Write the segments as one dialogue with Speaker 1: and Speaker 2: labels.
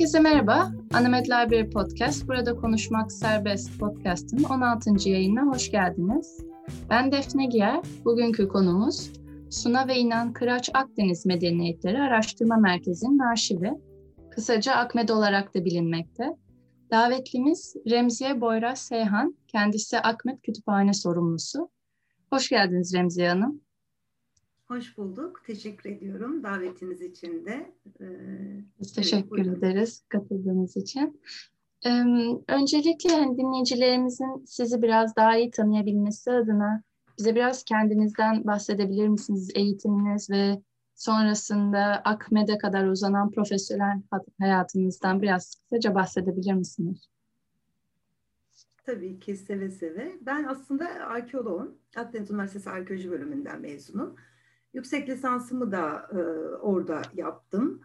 Speaker 1: Herkese merhaba. Anametler bir podcast. Burada konuşmak serbest podcast'ın 16. yayınına hoş geldiniz. Ben Defne Giyer. Bugünkü konumuz Suna ve İnan Kıraç Akdeniz Medeniyetleri Araştırma Merkezi'nin arşivi. Kısaca AKMED olarak da bilinmekte. Davetlimiz Remziye Boyraz Seyhan. Kendisi AKMED Kütüphane sorumlusu. Hoş geldiniz Remziye Hanım.
Speaker 2: Hoş bulduk. Teşekkür ediyorum davetiniz için de.
Speaker 1: Ee, Biz teşekkür evet, ederiz katıldığınız için. Ee, öncelikle hani dinleyicilerimizin sizi biraz daha iyi tanıyabilmesi adına bize biraz kendinizden bahsedebilir misiniz? Eğitiminiz ve sonrasında Akmed'e kadar uzanan profesyonel hayatınızdan biraz kısaca bahsedebilir misiniz?
Speaker 2: Tabii ki seve seve. Ben aslında arkeoloğum. Akdeniz Üniversitesi Arkeoloji Bölümünden mezunum. Yüksek lisansımı da e, orada yaptım.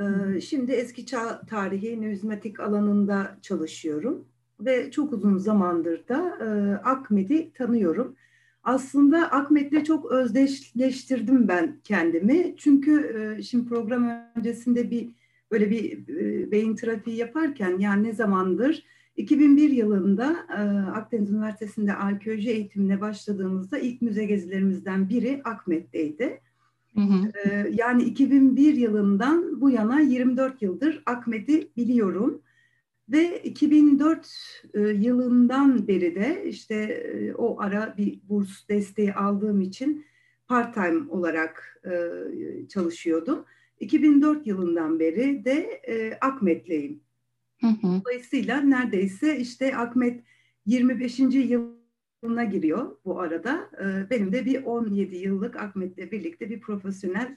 Speaker 2: E, şimdi eski çağ tarihi nüzmatik alanında çalışıyorum ve çok uzun zamandır da e, Akmed'i tanıyorum. Aslında Akmet'le çok özdeşleştirdim ben kendimi. Çünkü e, şimdi program öncesinde bir böyle bir e, beyin trafiği yaparken yani ne zamandır 2001 yılında e, Akdeniz Üniversitesi'nde arkeoloji eğitimine başladığımızda ilk müze gezilerimizden biri Akmet'teydi. Hı hı. E, yani 2001 yılından bu yana 24 yıldır Akmet'i biliyorum. Ve 2004 e, yılından beri de işte o ara bir burs desteği aldığım için part-time olarak çalışıyordum. 2004 yılından beri de Akmet'leyim. Hı hı. Dolayısıyla neredeyse işte Akmet 25. yılına giriyor bu arada. Ee, benim de bir 17 yıllık Akmet'le birlikte bir profesyonel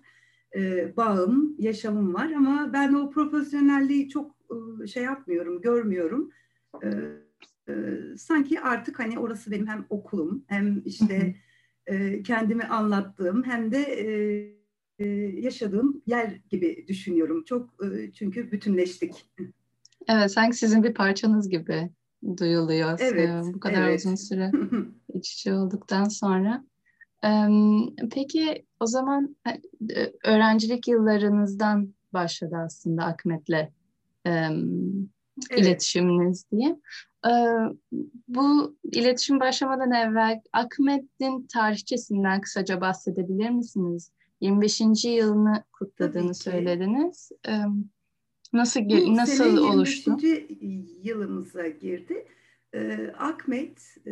Speaker 2: e, bağım, yaşamım var ama ben o profesyonelliği çok e, şey yapmıyorum, görmüyorum. Ee, e, sanki artık hani orası benim hem okulum hem işte kendimi anlattığım hem de yaşadığım yer gibi düşünüyorum. Çok çünkü bütünleştik.
Speaker 1: Evet, sanki sizin bir parçanız gibi duyuluyor evet, bu kadar evet. uzun süre iç içe olduktan sonra. Peki o zaman e, öğrencilik yıllarınızdan başladı aslında Akmet'le evet. iletişiminiz diye. Bu iletişim başlamadan evvel Akmet'in tarihçesinden kısaca bahsedebilir misiniz? 25. yılını kutladığını söylediniz. Nasıl Bu nasıl oluştu?
Speaker 2: yılımıza girdi. Ee, Akmet e,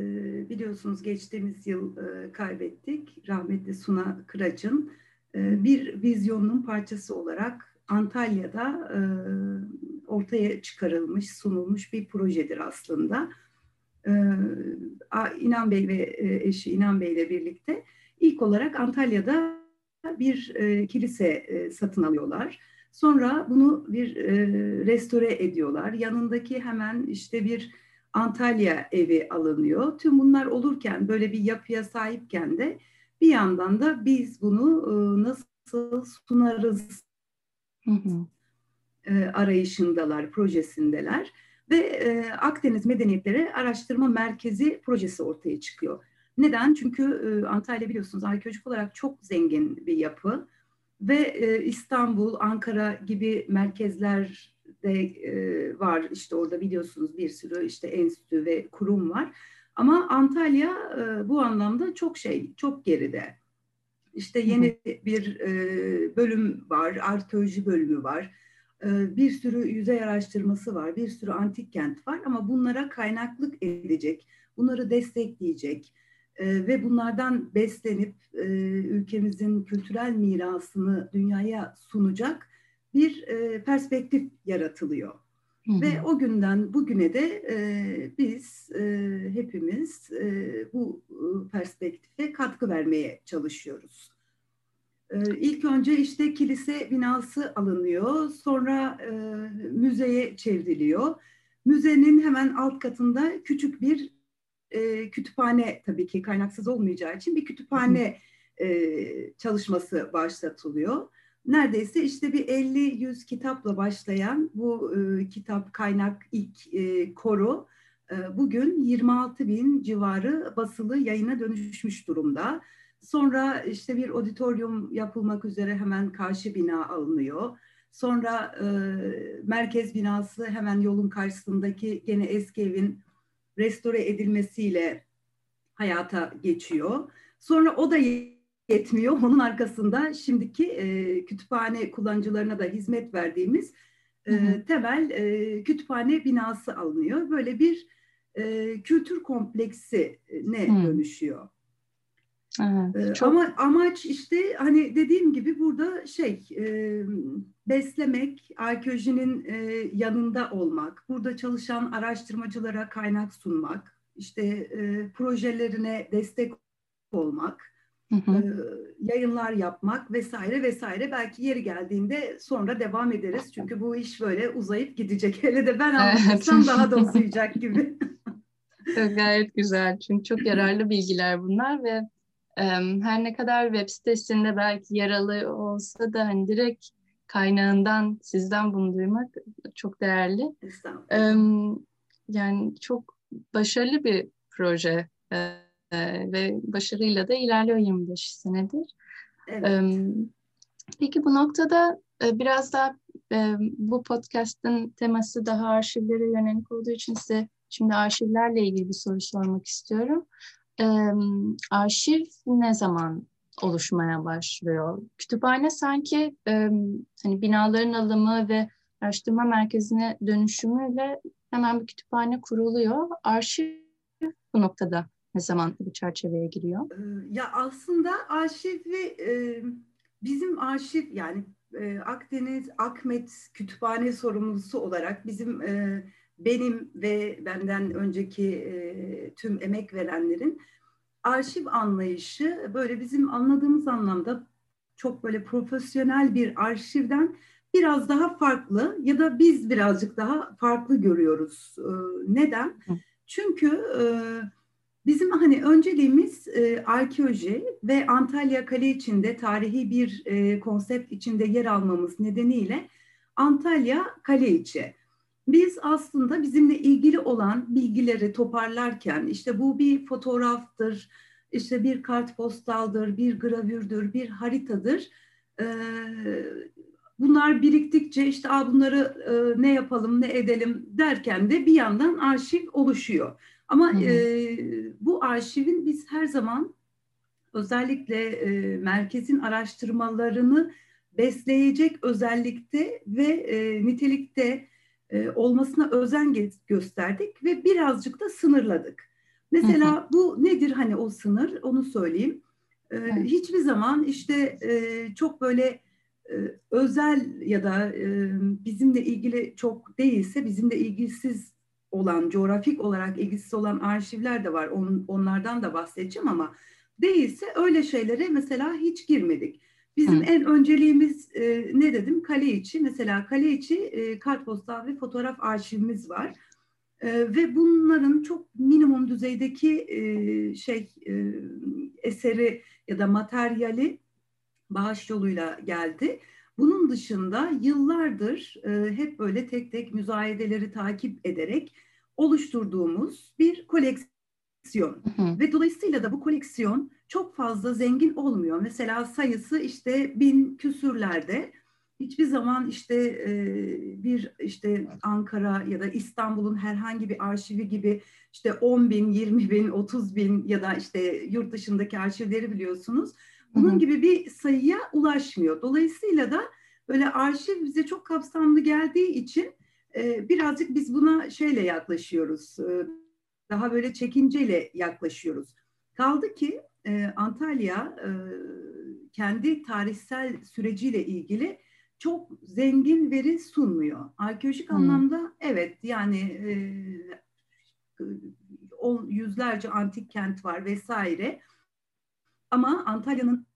Speaker 2: biliyorsunuz geçtiğimiz yıl e, kaybettik. Rahmetli Suna Kıraç'ın e, bir vizyonun parçası olarak Antalya'da e, ortaya çıkarılmış, sunulmuş bir projedir aslında. E, İnan Bey ve e, eşi İnan Bey ile birlikte ilk olarak Antalya'da bir e, kilise e, satın alıyorlar Sonra bunu bir e, restore ediyorlar. Yanındaki hemen işte bir Antalya evi alınıyor. Tüm bunlar olurken böyle bir yapıya sahipken de bir yandan da biz bunu e, nasıl sunarız hı hı. E, arayışındalar, projesindeler. Ve e, Akdeniz Medeniyetleri Araştırma Merkezi projesi ortaya çıkıyor. Neden? Çünkü e, Antalya biliyorsunuz arkeolojik olarak çok zengin bir yapı ve e, İstanbul, Ankara gibi merkezlerde e, var. İşte orada biliyorsunuz bir sürü işte enstitü ve kurum var. Ama Antalya e, bu anlamda çok şey, çok geride. İşte yeni bir e, bölüm var, arkeoloji bölümü var. E, bir sürü yüzey araştırması var, bir sürü antik kent var ama bunlara kaynaklık edecek, bunları destekleyecek, e, ve bunlardan beslenip e, ülkemizin kültürel mirasını dünyaya sunacak bir e, perspektif yaratılıyor. Hı hı. Ve o günden bugüne de e, biz e, hepimiz e, bu e, perspektife katkı vermeye çalışıyoruz. E, ilk önce işte kilise binası alınıyor, sonra e, müzeye çevriliyor. Müzenin hemen alt katında küçük bir e, kütüphane tabii ki kaynaksız olmayacağı için bir kütüphane e, çalışması başlatılıyor. Neredeyse işte bir 50-100 kitapla başlayan bu e, kitap kaynak ilk e, koro e, bugün 26 bin civarı basılı yayına dönüşmüş durumda. Sonra işte bir auditorium yapılmak üzere hemen karşı bina alınıyor. Sonra e, merkez binası hemen yolun karşısındaki gene eski evin restore edilmesiyle hayata geçiyor. Sonra o da yetmiyor. Onun arkasında şimdiki e, kütüphane kullanıcılarına da hizmet verdiğimiz e, temel e, kütüphane binası alınıyor. Böyle bir e, kültür kompleksine hmm. dönüşüyor. Evet, çok... Ama amaç işte hani dediğim gibi burada şey e, beslemek, arkeolojinin e, yanında olmak, burada çalışan araştırmacılara kaynak sunmak, işte e, projelerine destek olmak, hı hı. E, yayınlar yapmak vesaire vesaire. Belki yeri geldiğinde sonra devam ederiz. Çünkü bu iş böyle uzayıp gidecek. Hele de ben anlatırsam evet. daha da uzayacak gibi.
Speaker 1: Gayet güzel. Çünkü çok yararlı bilgiler bunlar ve her ne kadar web sitesinde belki yaralı olsa da hani direkt kaynağından sizden bunu duymak çok değerli. Yani çok başarılı bir proje ve başarıyla da ilerliyor 25 senedir. Evet. Peki bu noktada biraz da bu podcast'ın teması daha arşivlere yönelik olduğu için size şimdi arşivlerle ilgili bir soru sormak istiyorum e, arşiv ne zaman oluşmaya başlıyor? Kütüphane sanki e, hani binaların alımı ve araştırma merkezine dönüşümüyle hemen bir kütüphane kuruluyor. Arşiv bu noktada ne zaman bu çerçeveye giriyor?
Speaker 2: Ya aslında arşivi e, bizim arşiv yani Akdeniz Akmet Kütüphane sorumlusu olarak bizim benim ve benden önceki e, tüm emek verenlerin arşiv anlayışı böyle bizim anladığımız anlamda çok böyle profesyonel bir arşivden biraz daha farklı ya da biz birazcık daha farklı görüyoruz. E, neden? Çünkü e, bizim hani önceliğimiz e, arkeoloji ve Antalya Kale içinde tarihi bir e, konsept içinde yer almamız nedeniyle Antalya Kale içi biz aslında bizimle ilgili olan bilgileri toparlarken işte bu bir fotoğraftır, işte bir kartpostaldır, bir gravürdür, bir haritadır. Ee, bunlar biriktikçe işte bunları e, ne yapalım, ne edelim derken de bir yandan arşiv oluşuyor. Ama hı hı. E, bu arşivin biz her zaman özellikle e, merkezin araştırmalarını besleyecek özellikte ve nitelikte e, olmasına özen gösterdik ve birazcık da sınırladık. Mesela hı hı. bu nedir hani o sınır onu söyleyeyim. E, Hiçbir zaman işte e, çok böyle e, özel ya da e, bizimle ilgili çok değilse bizimle ilgisiz olan, coğrafik olarak ilgisiz olan arşivler de var. On, onlardan da bahsedeceğim ama değilse öyle şeylere mesela hiç girmedik. Bizim Hı. en önceliğimiz e, ne dedim? Kale içi. Mesela kale içi e, kartpostal ve fotoğraf arşivimiz var. E, ve bunların çok minimum düzeydeki e, şey e, eseri ya da materyali bağış yoluyla geldi. Bunun dışında yıllardır e, hep böyle tek tek müzayedeleri takip ederek oluşturduğumuz bir koleksiyon. Hı hı. Ve dolayısıyla da bu koleksiyon çok fazla zengin olmuyor. Mesela sayısı işte bin küsürlerde. Hiçbir zaman işte e, bir işte Ankara ya da İstanbul'un herhangi bir arşivi gibi işte 10 bin, 20 bin, 30 bin ya da işte yurt dışındaki arşivleri biliyorsunuz. Bunun Hı-hı. gibi bir sayıya ulaşmıyor. Dolayısıyla da böyle arşiv bize çok kapsamlı geldiği için e, birazcık biz buna şeyle yaklaşıyoruz. E, daha böyle çekinceyle yaklaşıyoruz. Kaldı ki e, Antalya e, kendi tarihsel süreciyle ilgili çok zengin veri sunmuyor. Arkeolojik hmm. anlamda evet yani e, on, yüzlerce antik kent var vesaire. Ama Antalya'nın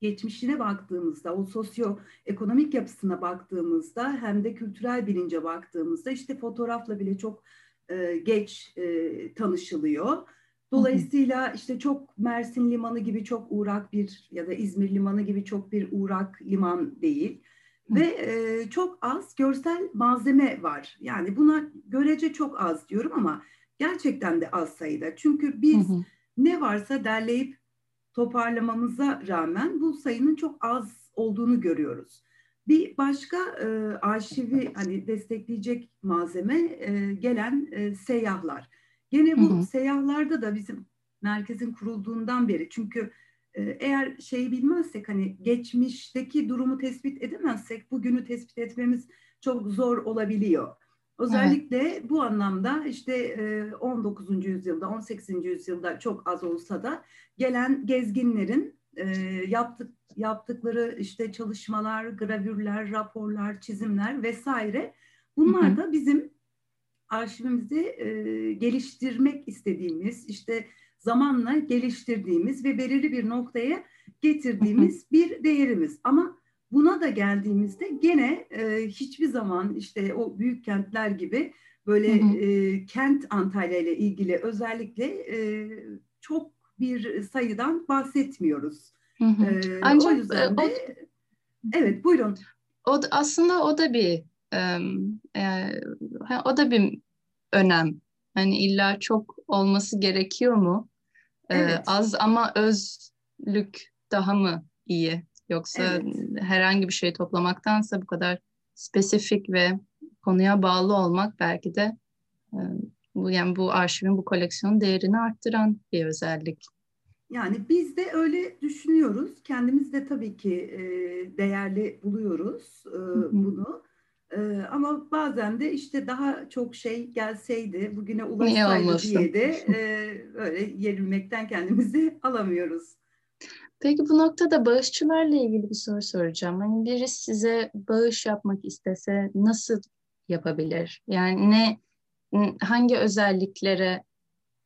Speaker 2: geçmişine baktığımızda, o sosyo-ekonomik yapısına baktığımızda hem de kültürel bilince baktığımızda işte fotoğrafla bile çok e, geç e, tanışılıyor. Dolayısıyla işte çok Mersin Limanı gibi çok uğrak bir ya da İzmir Limanı gibi çok bir uğrak liman değil. Ve e, çok az görsel malzeme var. Yani buna görece çok az diyorum ama gerçekten de az sayıda. Çünkü biz hı hı. ne varsa derleyip toparlamamıza rağmen bu sayının çok az olduğunu görüyoruz. Bir başka e, arşivi hani destekleyecek malzeme e, gelen e, seyyahlar. Gene bu hı hı. seyyahlarda da bizim merkezin kurulduğundan beri çünkü e, eğer şeyi bilmezsek hani geçmişteki durumu tespit edemezsek bugünü tespit etmemiz çok zor olabiliyor. Özellikle evet. bu anlamda işte 19. yüzyılda, 18. yüzyılda çok az olsa da gelen gezginlerin yaptık, yaptıkları işte çalışmalar, gravürler, raporlar, çizimler vesaire bunlar da bizim arşivimizi geliştirmek istediğimiz, işte zamanla geliştirdiğimiz ve belirli bir noktaya getirdiğimiz bir değerimiz. Ama Buna da geldiğimizde gene e, hiçbir zaman işte o büyük kentler gibi böyle. E, kent Antalya ile ilgili özellikle e, çok bir sayıdan bahsetmiyoruz. Hı hı. E, Ancak o yüzden e, de, o, evet buyurun.
Speaker 1: O aslında o da bir e, o da bir önem. Hani illa çok olması gerekiyor mu? Evet. az ama özlük daha mı iyi? Yoksa evet. herhangi bir şey toplamaktansa bu kadar spesifik ve konuya bağlı olmak belki de e, bu yani bu arşivin bu koleksiyonun değerini arttıran bir özellik.
Speaker 2: Yani biz de öyle düşünüyoruz. Kendimiz de tabii ki e, değerli buluyoruz e, bunu. ama bazen de işte daha çok şey gelseydi, bugüne ulaşsaydı diye de öyle yenilmekten kendimizi alamıyoruz.
Speaker 1: Peki bu noktada bağışçılarla ilgili bir soru soracağım. Hani biri size bağış yapmak istese nasıl yapabilir? Yani ne hangi özelliklere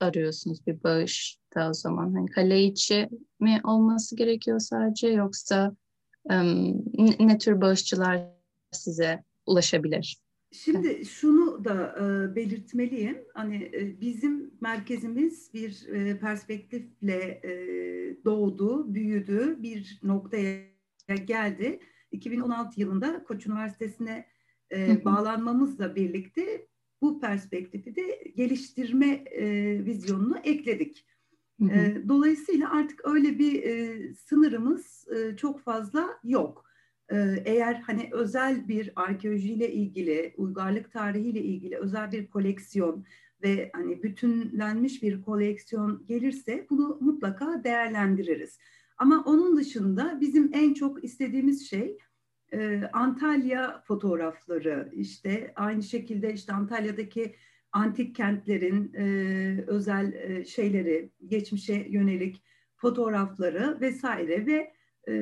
Speaker 1: arıyorsunuz bir bağış da o zaman? Hani kale içi mi olması gerekiyor sadece yoksa ne, ne tür bağışçılar size ulaşabilir?
Speaker 2: Şimdi şunu da e, belirtmeliyim. Hani e, bizim merkezimiz bir e, perspektifle e, doğdu, büyüdü, bir noktaya geldi. 2016 yılında Koç Üniversitesi'ne e, bağlanmamızla birlikte bu perspektifi de geliştirme e, vizyonunu ekledik. E, dolayısıyla artık öyle bir e, sınırımız e, çok fazla yok. Ee, eğer hani özel bir arkeolojiyle ilgili, uygarlık tarihiyle ilgili özel bir koleksiyon ve hani bütünlenmiş bir koleksiyon gelirse bunu mutlaka değerlendiririz. Ama onun dışında bizim en çok istediğimiz şey e, Antalya fotoğrafları işte aynı şekilde işte Antalya'daki antik kentlerin e, özel e, şeyleri geçmişe yönelik fotoğrafları vesaire ve e,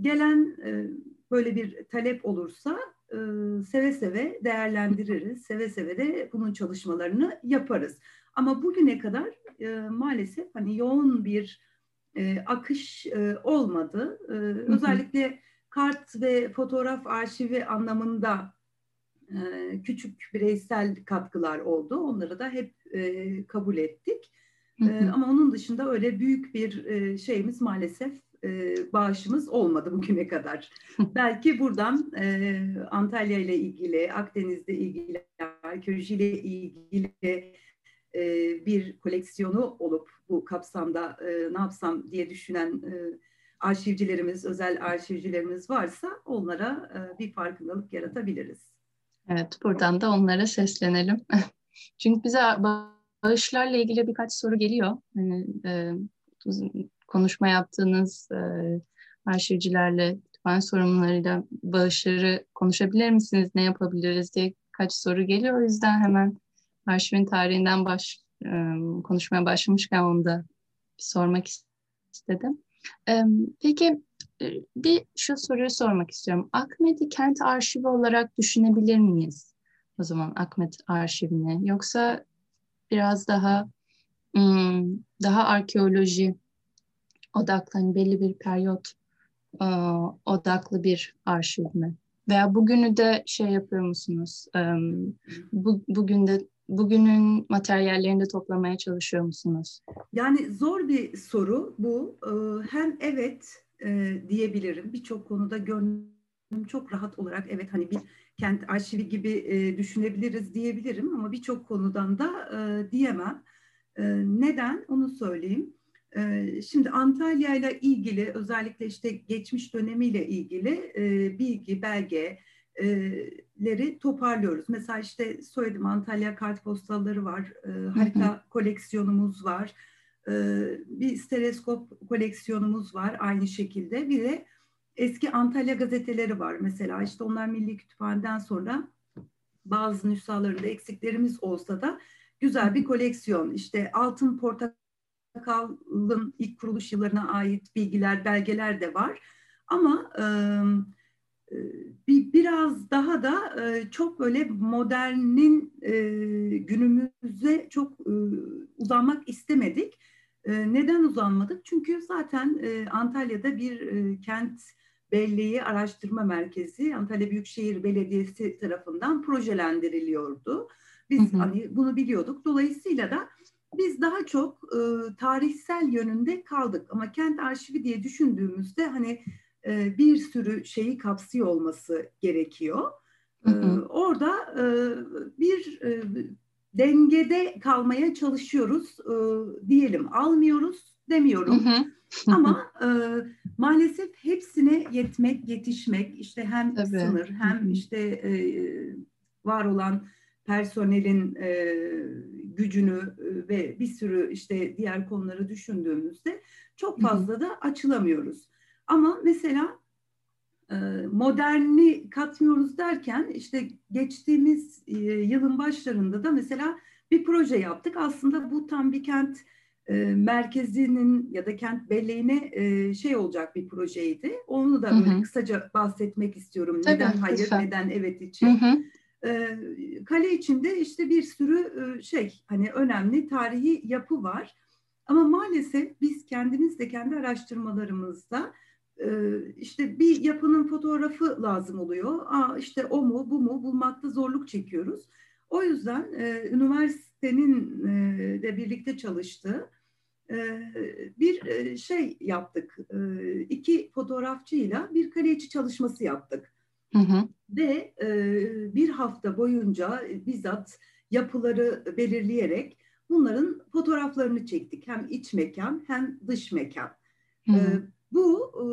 Speaker 2: gelen e, böyle bir talep olursa e, seve seve değerlendiririz. Seve seve de bunun çalışmalarını yaparız. Ama bugüne kadar e, maalesef hani yoğun bir e, akış e, olmadı. E, özellikle kart ve fotoğraf arşivi anlamında e, küçük bireysel katkılar oldu. Onları da hep e, kabul ettik. E, ama onun dışında öyle büyük bir e, şeyimiz maalesef e, bağışımız olmadı bugüne kadar. Belki buradan e, Antalya ile ilgili, Akdeniz'de ilgili, arkeoloji ile ilgili e, bir koleksiyonu olup bu kapsamda e, ne yapsam diye düşünen e, arşivcilerimiz, özel arşivcilerimiz varsa onlara e, bir farkındalık yaratabiliriz.
Speaker 1: Evet, buradan da onlara seslenelim. Çünkü bize bağışlarla ilgili birkaç soru geliyor. Yani, e, konuşma yaptığınız e, arşivcilerle, kütüphane sorumlularıyla bağışları konuşabilir misiniz, ne yapabiliriz diye kaç soru geliyor. O yüzden hemen arşivin tarihinden baş, e, konuşmaya başlamışken onu da sormak istedim. Peki e, bir şu soruyu sormak istiyorum. Akmet'i kent arşivi olarak düşünebilir miyiz? O zaman Akmet arşivini yoksa biraz daha daha arkeoloji odaklı hani belli bir periyot e, odaklı bir arşiv mi? Veya bugünü de şey yapıyor musunuz? Bu, bugün de bugünün materyallerini de toplamaya çalışıyor musunuz?
Speaker 2: Yani zor bir soru bu. E, hem evet e, diyebilirim. Birçok konuda gönlüm çok rahat olarak evet hani bir kent arşivi gibi e, düşünebiliriz diyebilirim ama birçok konudan da e, diyemem. Neden? Onu söyleyeyim. Şimdi Antalya ile ilgili özellikle işte geçmiş dönemiyle ilgili bilgi, belgeleri toparlıyoruz. Mesela işte söyledim Antalya kartpostalları var, harita koleksiyonumuz var, bir steleskop koleksiyonumuz var aynı şekilde. Bir de eski Antalya gazeteleri var mesela işte onlar Milli Kütüphane'den sonra bazı nüshalarında eksiklerimiz olsa da güzel bir koleksiyon. İşte Altın Portakal'ın ilk kuruluş yıllarına ait bilgiler, belgeler de var. Ama e, bir, biraz daha da e, çok böyle modernin e, günümüze çok e, uzanmak istemedik. Neden uzanmadık? Çünkü zaten Antalya'da bir kent Belleği Araştırma Merkezi Antalya Büyükşehir Belediyesi tarafından projelendiriliyordu. Biz hı hı. hani bunu biliyorduk. Dolayısıyla da biz daha çok e, tarihsel yönünde kaldık. Ama kent arşivi diye düşündüğümüzde hani e, bir sürü şeyi kapsıyor olması gerekiyor. Hı hı. E, orada e, bir e, dengede kalmaya çalışıyoruz e, diyelim. Almıyoruz demiyorum. Hı hı. Ama e, maalesef hepsine yetmek, yetişmek işte hem Tabii. sınır hem işte e, var olan personelin e, gücünü ve bir sürü işte diğer konuları düşündüğümüzde çok fazla da açılamıyoruz. Ama mesela e, moderni katmıyoruz derken işte geçtiğimiz e, yılın başlarında da mesela bir proje yaptık. Aslında bu tam bir kent e, merkezinin ya da kent belleğine şey olacak bir projeydi. Onu da hı hı. kısaca bahsetmek istiyorum. Tabii, neden hayır, kısa. neden evet için. Hı hı. Kale içinde işte bir sürü şey hani önemli tarihi yapı var. Ama maalesef biz kendimiz de kendi araştırmalarımızda işte bir yapının fotoğrafı lazım oluyor. Aa işte o mu bu mu bulmakta zorluk çekiyoruz. O yüzden e, üniversitenin e, de birlikte çalıştığı e, bir e, şey yaptık. E, iki fotoğrafçıyla bir kale çalışması yaptık. Hı hı. Ve e, bir hafta boyunca bizzat yapıları belirleyerek bunların fotoğraflarını çektik. Hem iç mekan hem dış mekan. Hı hı. E, bu e,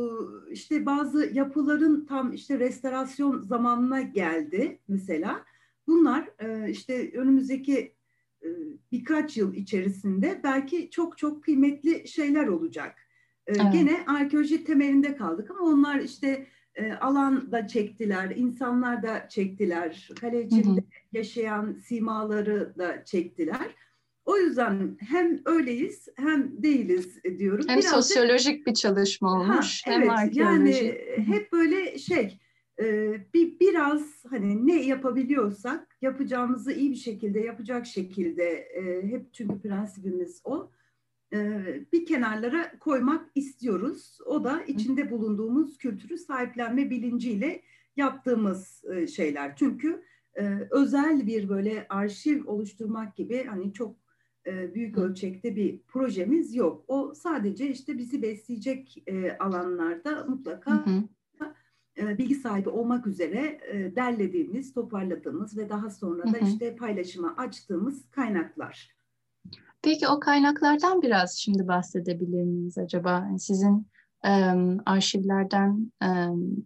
Speaker 2: işte bazı yapıların tam işte restorasyon zamanına geldi mesela. Bunlar e, işte önümüzdeki e, birkaç yıl içerisinde belki çok çok kıymetli şeyler olacak. Evet. Gene arkeoloji temelinde kaldık ama onlar işte alan da çektiler, insanlar da çektiler, kale içinde hı hı. yaşayan simaları da çektiler. O yüzden hem öyleyiz hem değiliz diyorum.
Speaker 1: Hem Birazcık, sosyolojik bir çalışma olmuş ha, hem evet.
Speaker 2: Yani hep böyle şey e, bir biraz hani ne yapabiliyorsak yapacağımızı iyi bir şekilde yapacak şekilde e, hep çünkü prensibimiz o e, bir kenarlara koymak istiyoruz. O da içinde bulunduğumuz kültürü sahiplenme bilinciyle yaptığımız şeyler. Çünkü özel bir böyle arşiv oluşturmak gibi hani çok büyük ölçekte bir projemiz yok. O sadece işte bizi besleyecek e, alanlarda mutlaka hı hı. E, bilgi sahibi olmak üzere e, derlediğimiz, toparladığımız ve daha sonra da hı işte paylaşıma açtığımız kaynaklar.
Speaker 1: Peki o kaynaklardan biraz şimdi bahsedebilir miyiz acaba? Sizin e, arşivlerden e,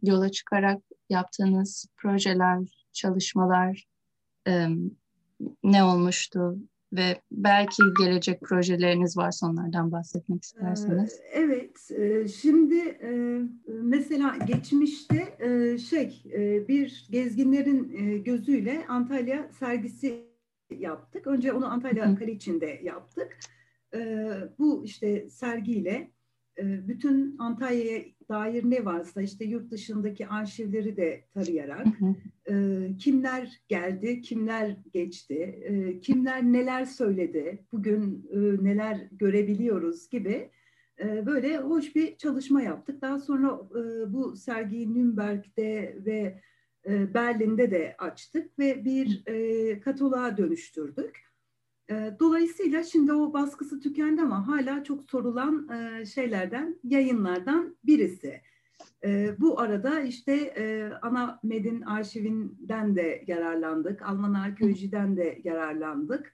Speaker 1: yola çıkarak yaptığınız projeler, çalışmalar e, ne olmuştu? Ve belki gelecek projeleriniz varsa onlardan bahsetmek isterseniz.
Speaker 2: Evet, şimdi mesela geçmişte şey bir gezginlerin gözüyle Antalya sergisi yaptık. Önce onu Antalya Kale içinde yaptık. Bu işte sergiyle bütün Antalya'ya dair ne varsa işte yurt dışındaki arşivleri de tarayarak kimler geldi, kimler geçti, kimler neler söyledi, bugün neler görebiliyoruz gibi böyle hoş bir çalışma yaptık. Daha sonra bu sergiyi Nürnberg'de ve Berlin'de de açtık ve bir kataloğa dönüştürdük. Dolayısıyla şimdi o baskısı tükendi ama hala çok sorulan şeylerden, yayınlardan birisi. Bu arada işte Ana Med'in arşivinden de yararlandık, Alman arkeolojiden de yararlandık.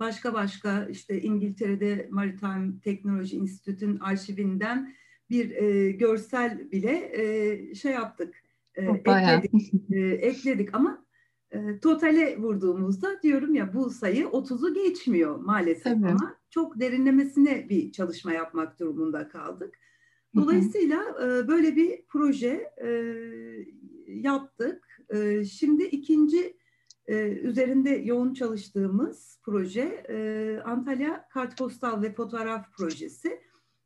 Speaker 2: başka başka işte İngiltere'de Maritime Technology Institute'ün arşivinden bir e, görsel bile e, şey yaptık, e, ekledik, e, ekledik ama e, totale vurduğumuzda diyorum ya bu sayı 30'u geçmiyor maalesef Tabii. ama çok derinlemesine bir çalışma yapmak durumunda kaldık. Dolayısıyla e, böyle bir proje e, yaptık. E, şimdi ikinci e, üzerinde yoğun çalıştığımız proje e, Antalya Kartpostal ve Fotoğraf Projesi.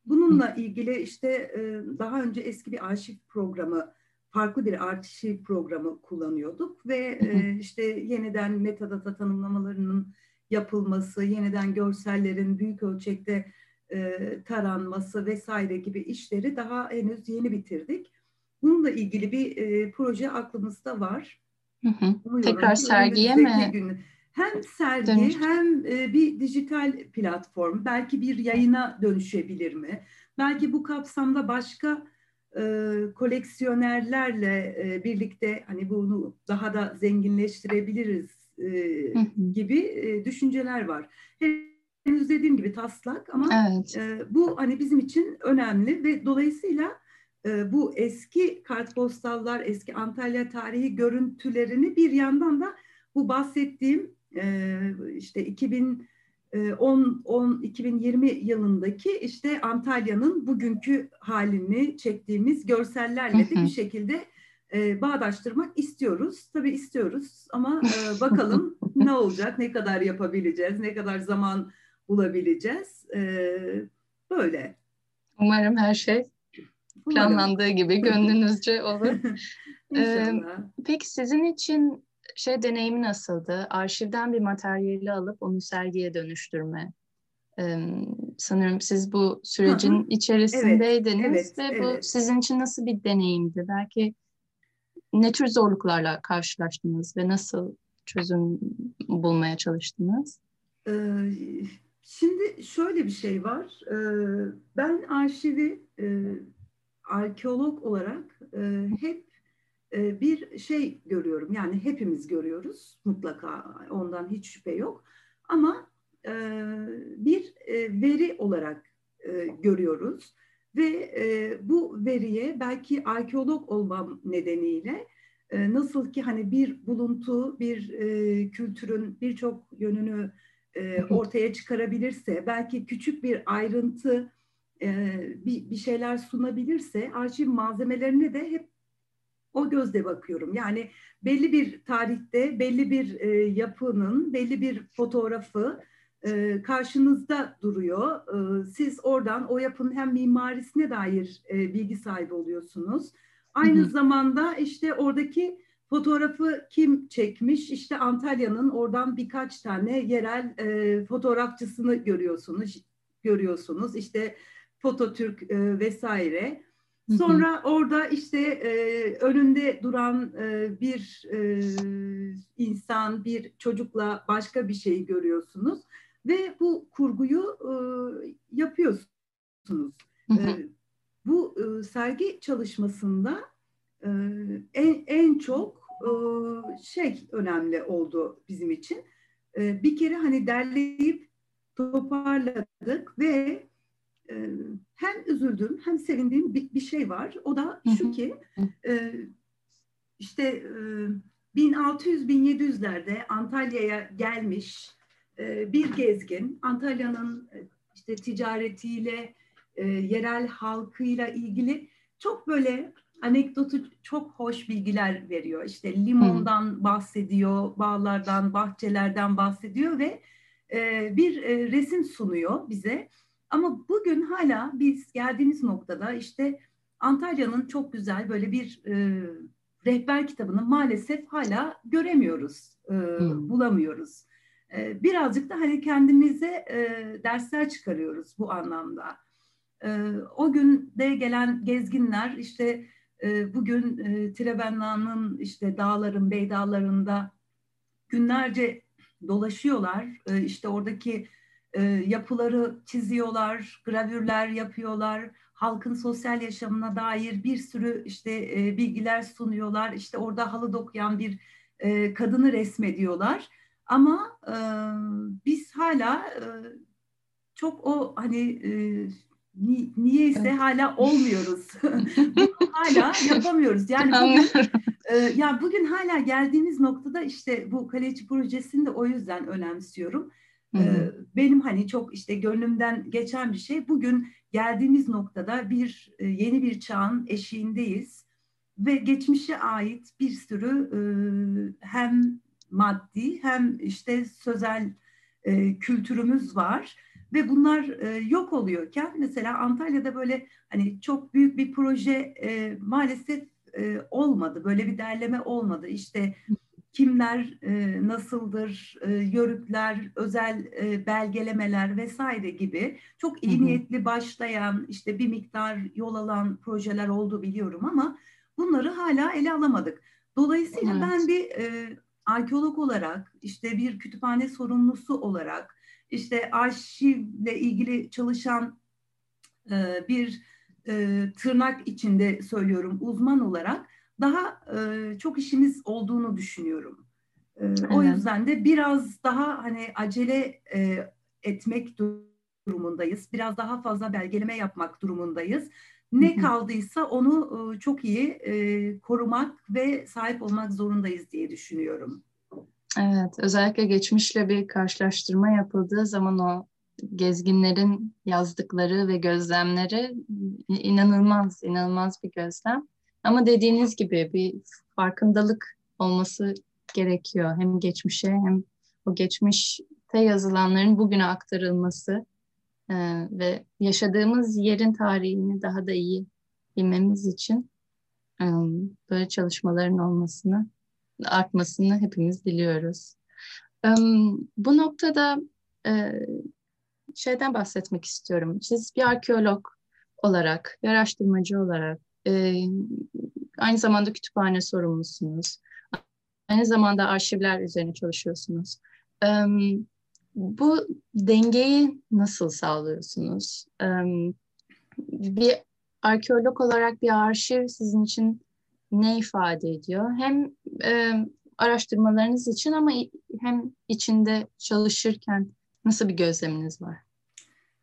Speaker 2: Bununla ilgili işte e, daha önce eski bir arşiv programı, farklı bir arşiv programı kullanıyorduk ve e, işte yeniden metadata tanımlamalarının yapılması, yeniden görsellerin büyük ölçekte e, taranması vesaire gibi işleri daha henüz yeni bitirdik. Bununla ilgili bir e, proje aklımızda var.
Speaker 1: Hı hı. Tekrar sergiye mi? Gün,
Speaker 2: hem sergi Dönüş. hem e, bir dijital platform, belki bir yayına dönüşebilir mi? Belki bu kapsamda başka e, koleksiyonerlerle e, birlikte hani bunu daha da zenginleştirebiliriz e, gibi e, düşünceler var. Henüz dediğim gibi taslak ama evet. e, bu hani bizim için önemli ve dolayısıyla e, bu eski kartpostallar, eski Antalya tarihi görüntülerini bir yandan da bu bahsettiğim e, işte 2010 10 2020 yılındaki işte Antalya'nın bugünkü halini çektiğimiz görsellerle de bir şekilde e, bağdaştırmak istiyoruz. Tabii istiyoruz ama e, bakalım ne olacak, ne kadar yapabileceğiz, ne kadar zaman bulabileceğiz. E, böyle.
Speaker 1: Umarım her şey planlandığı gibi gönlünüzce olur. ee, peki sizin için şey deneyimi nasıldı? Arşivden bir materyali alıp onu sergiye dönüştürme. Ee, sanırım siz bu sürecin Hı-hı. içerisindeydiniz evet, evet, ve bu evet. sizin için nasıl bir deneyimdi? Belki ne tür zorluklarla karşılaştınız ve nasıl çözüm bulmaya çalıştınız?
Speaker 2: Ee, şimdi şöyle bir şey var. Ee, ben arşivi e, arkeolog olarak e, hep e, bir şey görüyorum. Yani hepimiz görüyoruz mutlaka ondan hiç şüphe yok. Ama bir veri olarak görüyoruz ve bu veriye belki arkeolog olmam nedeniyle nasıl ki hani bir buluntu, bir kültürün birçok yönünü e, ortaya çıkarabilirse, belki küçük bir ayrıntı e, bir, bir şeyler sunabilirse arşiv malzemelerine de hep o gözle bakıyorum. Yani belli bir tarihte belli bir e, yapının belli bir fotoğrafı e, karşınızda duruyor. E, siz oradan o yapının hem mimarisine dair e, bilgi sahibi oluyorsunuz. Aynı hı hı. zamanda işte oradaki fotoğrafı kim çekmiş? İşte Antalya'nın oradan birkaç tane yerel e, fotoğrafçısını görüyorsunuz. Görüyorsunuz. İşte Fototürk e, vesaire. Sonra hı hı. orada işte e, önünde duran e, bir e, insan, bir çocukla başka bir şeyi görüyorsunuz ve bu kurguyu e, yapıyorsunuz. Hı hı. E, bu e, sergi çalışmasında en, en çok e, şey önemli oldu bizim için. E, bir kere hani derleyip toparladık ve e, hem üzüldüm hem sevindiğim bir, bir şey var. O da şu ki e, işte e, 1600-1700'lerde Antalya'ya gelmiş bir gezgin Antalya'nın işte ticaretiyle yerel halkıyla ilgili çok böyle anekdotu çok hoş bilgiler veriyor. İşte limondan bahsediyor, bağlardan, bahçelerden bahsediyor ve e, bir e, resim sunuyor bize. Ama bugün hala biz geldiğimiz noktada işte Antalya'nın çok güzel böyle bir e, rehber kitabını maalesef hala göremiyoruz, e, hmm. bulamıyoruz. E, birazcık da hani kendimize e, dersler çıkarıyoruz bu anlamda. E, o günde gelen gezginler işte bugün e, Trebenna'nın işte dağların, beydağlarında günlerce dolaşıyorlar. E, işte oradaki e, yapıları çiziyorlar, gravürler yapıyorlar, halkın sosyal yaşamına dair bir sürü işte e, bilgiler sunuyorlar. İşte orada halı dokuyan bir kadını resmediyorlar. Ama biz hala çok o hani ni, niyeyse hala olmuyoruz. Bunu hala yapamıyoruz. Yani bugün, e, ya bugün hala geldiğimiz noktada işte bu kaleci projesini de o yüzden önemsiyorum. Hı. Benim hani çok işte gönlümden geçen bir şey. Bugün geldiğimiz noktada bir yeni bir çağın eşiğindeyiz ve geçmişe ait bir sürü hem maddi hem işte sözel kültürümüz var ve bunlar e, yok oluyorken mesela Antalya'da böyle hani çok büyük bir proje e, maalesef e, olmadı. Böyle bir derleme olmadı. İşte kimler e, nasıldır, e, yörükler, özel e, belgelemeler vesaire gibi çok iyi niyetli başlayan işte bir miktar yol alan projeler oldu biliyorum ama bunları hala ele alamadık. Dolayısıyla evet. ben bir e, arkeolog olarak işte bir kütüphane sorumlusu olarak işte arşivle ilgili çalışan e, bir e, tırnak içinde söylüyorum uzman olarak daha e, çok işimiz olduğunu düşünüyorum. E, evet. O yüzden de biraz daha hani acele e, etmek durumundayız. Biraz daha fazla belgeleme yapmak durumundayız. Ne kaldıysa onu e, çok iyi e, korumak ve sahip olmak zorundayız diye düşünüyorum.
Speaker 1: Evet, özellikle geçmişle bir karşılaştırma yapıldığı zaman o gezginlerin yazdıkları ve gözlemleri inanılmaz, inanılmaz bir gözlem. Ama dediğiniz gibi bir farkındalık olması gerekiyor. Hem geçmişe hem o geçmişte yazılanların bugüne aktarılması e, ve yaşadığımız yerin tarihini daha da iyi bilmemiz için e, böyle çalışmaların olmasını artmasını hepimiz diliyoruz. Bu noktada e, şeyden bahsetmek istiyorum. Siz bir arkeolog olarak, bir araştırmacı olarak, e, aynı zamanda kütüphane sorumlusunuz. Aynı zamanda arşivler üzerine çalışıyorsunuz. Bu dengeyi nasıl sağlıyorsunuz? Bir arkeolog olarak bir arşiv sizin için ne ifade ediyor? Hem e, araştırmalarınız için ama hem içinde çalışırken nasıl bir gözleminiz var?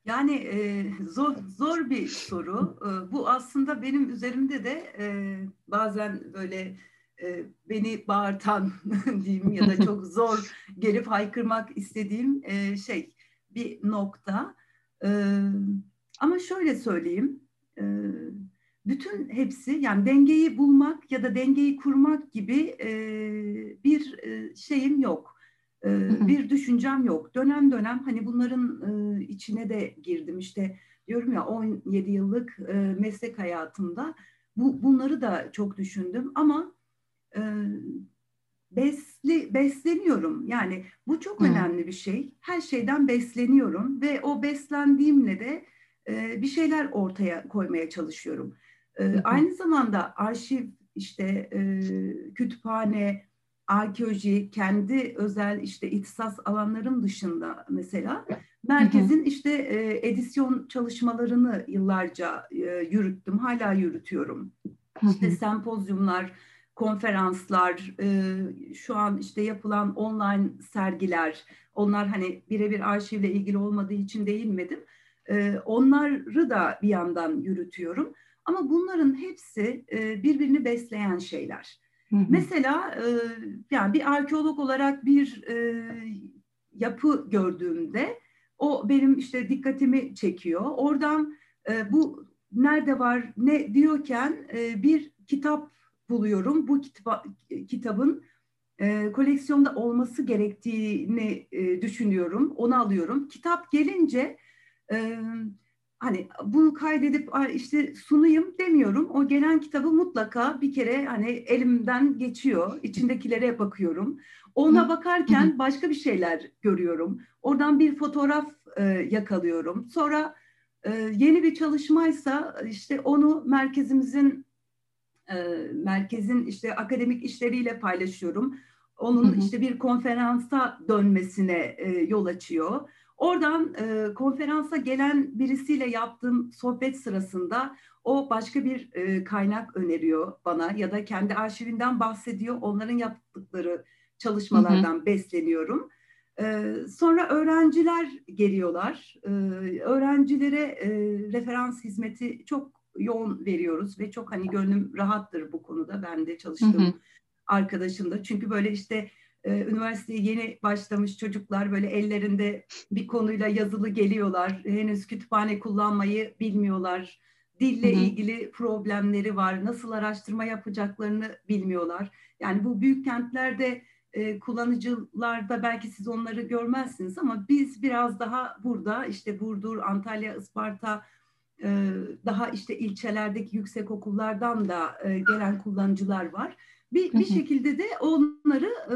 Speaker 2: Yani e, zor zor bir soru. E, bu aslında benim üzerimde de e, bazen böyle e, beni bağırtan diyeyim ya da çok zor gelip haykırmak istediğim e, şey bir nokta. E, ama şöyle söyleyeyim. E, bütün hepsi yani dengeyi bulmak ya da dengeyi kurmak gibi e, bir e, şeyim yok. E, bir düşüncem yok. Dönem dönem hani bunların e, içine de girdim. İşte diyorum ya 17 yıllık e, meslek hayatımda bu bunları da çok düşündüm ama e, besli besleniyorum. Yani bu çok Hı. önemli bir şey. Her şeyden besleniyorum ve o beslendiğimle de e, bir şeyler ortaya koymaya çalışıyorum. E, aynı zamanda arşiv, işte e, kütüphane, arkeoloji, kendi özel işte ihtisas alanlarım dışında mesela merkezin işte e, edisyon çalışmalarını yıllarca e, yürüttüm, hala yürütüyorum. İşte sempozyumlar, konferanslar, e, şu an işte yapılan online sergiler, onlar hani birebir arşivle ilgili olmadığı için değinmedim. E, onları da bir yandan yürütüyorum. Ama bunların hepsi e, birbirini besleyen şeyler. Hı hı. Mesela e, yani bir arkeolog olarak bir e, yapı gördüğümde o benim işte dikkatimi çekiyor. Oradan e, bu nerede var ne diyorken e, bir kitap buluyorum. Bu kitap, kitabın e, koleksiyonda olması gerektiğini e, düşünüyorum. Onu alıyorum. Kitap gelince e, hani bunu kaydedip işte sunayım demiyorum. O gelen kitabı mutlaka bir kere hani elimden geçiyor. İçindekilere bakıyorum. Ona bakarken başka bir şeyler görüyorum. Oradan bir fotoğraf e, yakalıyorum. Sonra e, yeni bir çalışmaysa işte onu merkezimizin e, merkezin işte akademik işleriyle paylaşıyorum. Onun işte bir konferansa dönmesine e, yol açıyor. Oradan e, konferansa gelen birisiyle yaptığım sohbet sırasında o başka bir e, kaynak öneriyor bana ya da kendi arşivinden bahsediyor. Onların yaptıkları çalışmalardan hı hı. besleniyorum. Ee, sonra öğrenciler geliyorlar. Ee, öğrencilere e, referans hizmeti çok yoğun veriyoruz ve çok hani gönlüm rahattır bu konuda. Ben de çalıştığım hı hı. arkadaşım da. Çünkü böyle işte e, üniversiteye yeni başlamış çocuklar böyle ellerinde bir konuyla yazılı geliyorlar. Henüz kütüphane kullanmayı bilmiyorlar. Dille hı hı. ilgili problemleri var. Nasıl araştırma yapacaklarını bilmiyorlar. Yani bu büyük kentlerde e, kullanıcılarda belki siz onları görmezsiniz ama biz biraz daha burada işte Burdur, Antalya, Isparta e, daha işte ilçelerdeki yüksek okullardan da e, gelen kullanıcılar var. Bir, bir şekilde de onları e,